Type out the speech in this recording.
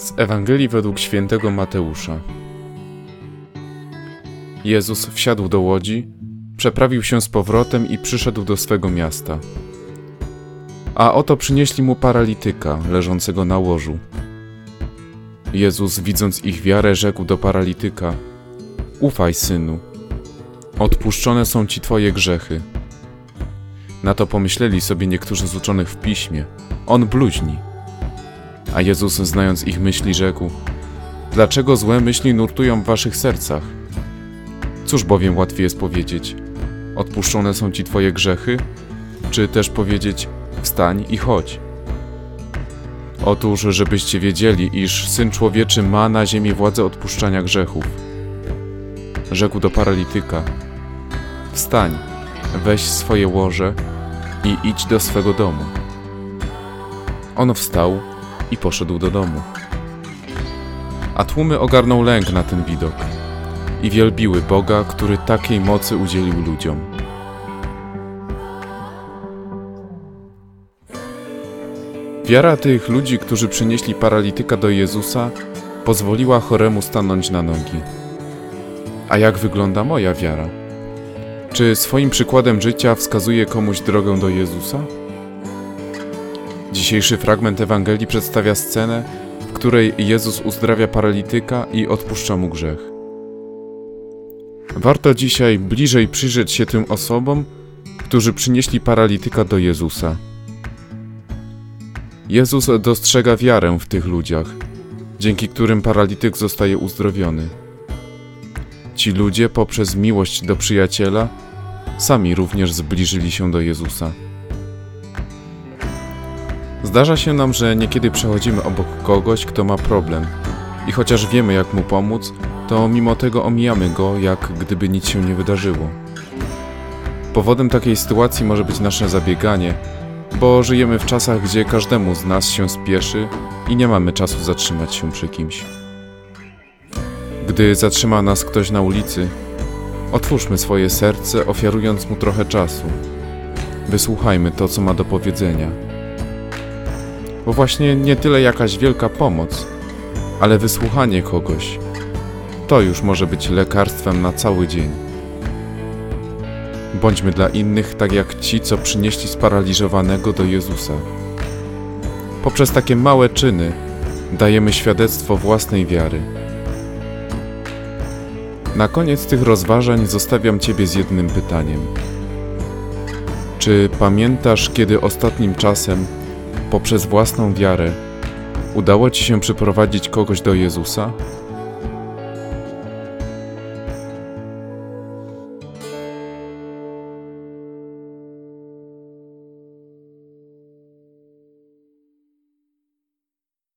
Z Ewangelii według świętego Mateusza. Jezus wsiadł do łodzi, przeprawił się z powrotem i przyszedł do swego miasta. A oto przynieśli mu paralityka leżącego na łożu. Jezus, widząc ich wiarę, rzekł do paralityka: Ufaj, synu, odpuszczone są ci twoje grzechy. Na to pomyśleli sobie niektórzy z uczonych w piśmie: On bluźni. A Jezus, znając ich myśli, rzekł: Dlaczego złe myśli nurtują w waszych sercach? Cóż bowiem łatwiej jest powiedzieć: Odpuszczone są ci twoje grzechy, czy też powiedzieć: Wstań i chodź. Otóż, żebyście wiedzieli, iż syn człowieczy ma na ziemi władzę odpuszczania grzechów. Rzekł do paralityka: Wstań, weź swoje łoże i idź do swego domu. On wstał i poszedł do domu. A tłumy ogarnął lęk na ten widok i wielbiły Boga, który takiej mocy udzielił ludziom. Wiara tych ludzi, którzy przynieśli paralityka do Jezusa, pozwoliła choremu stanąć na nogi. A jak wygląda moja wiara? Czy swoim przykładem życia wskazuje komuś drogę do Jezusa? Dzisiejszy fragment Ewangelii przedstawia scenę, w której Jezus uzdrawia paralityka i odpuszcza mu grzech. Warto dzisiaj bliżej przyjrzeć się tym osobom, którzy przynieśli paralityka do Jezusa. Jezus dostrzega wiarę w tych ludziach, dzięki którym paralityk zostaje uzdrowiony. Ci ludzie poprzez miłość do przyjaciela sami również zbliżyli się do Jezusa. Zdarza się nam, że niekiedy przechodzimy obok kogoś, kto ma problem i chociaż wiemy, jak mu pomóc, to mimo tego omijamy go, jak gdyby nic się nie wydarzyło. Powodem takiej sytuacji może być nasze zabieganie, bo żyjemy w czasach, gdzie każdemu z nas się spieszy i nie mamy czasu zatrzymać się przy kimś. Gdy zatrzyma nas ktoś na ulicy, otwórzmy swoje serce, ofiarując mu trochę czasu. Wysłuchajmy to, co ma do powiedzenia. Bo właśnie nie tyle jakaś wielka pomoc, ale wysłuchanie kogoś. To już może być lekarstwem na cały dzień. Bądźmy dla innych tak jak ci, co przynieśli sparaliżowanego do Jezusa. Poprzez takie małe czyny dajemy świadectwo własnej wiary. Na koniec tych rozważań zostawiam Ciebie z jednym pytaniem. Czy pamiętasz, kiedy ostatnim czasem, poprzez własną wiarę, udało Ci się przyprowadzić kogoś do Jezusa?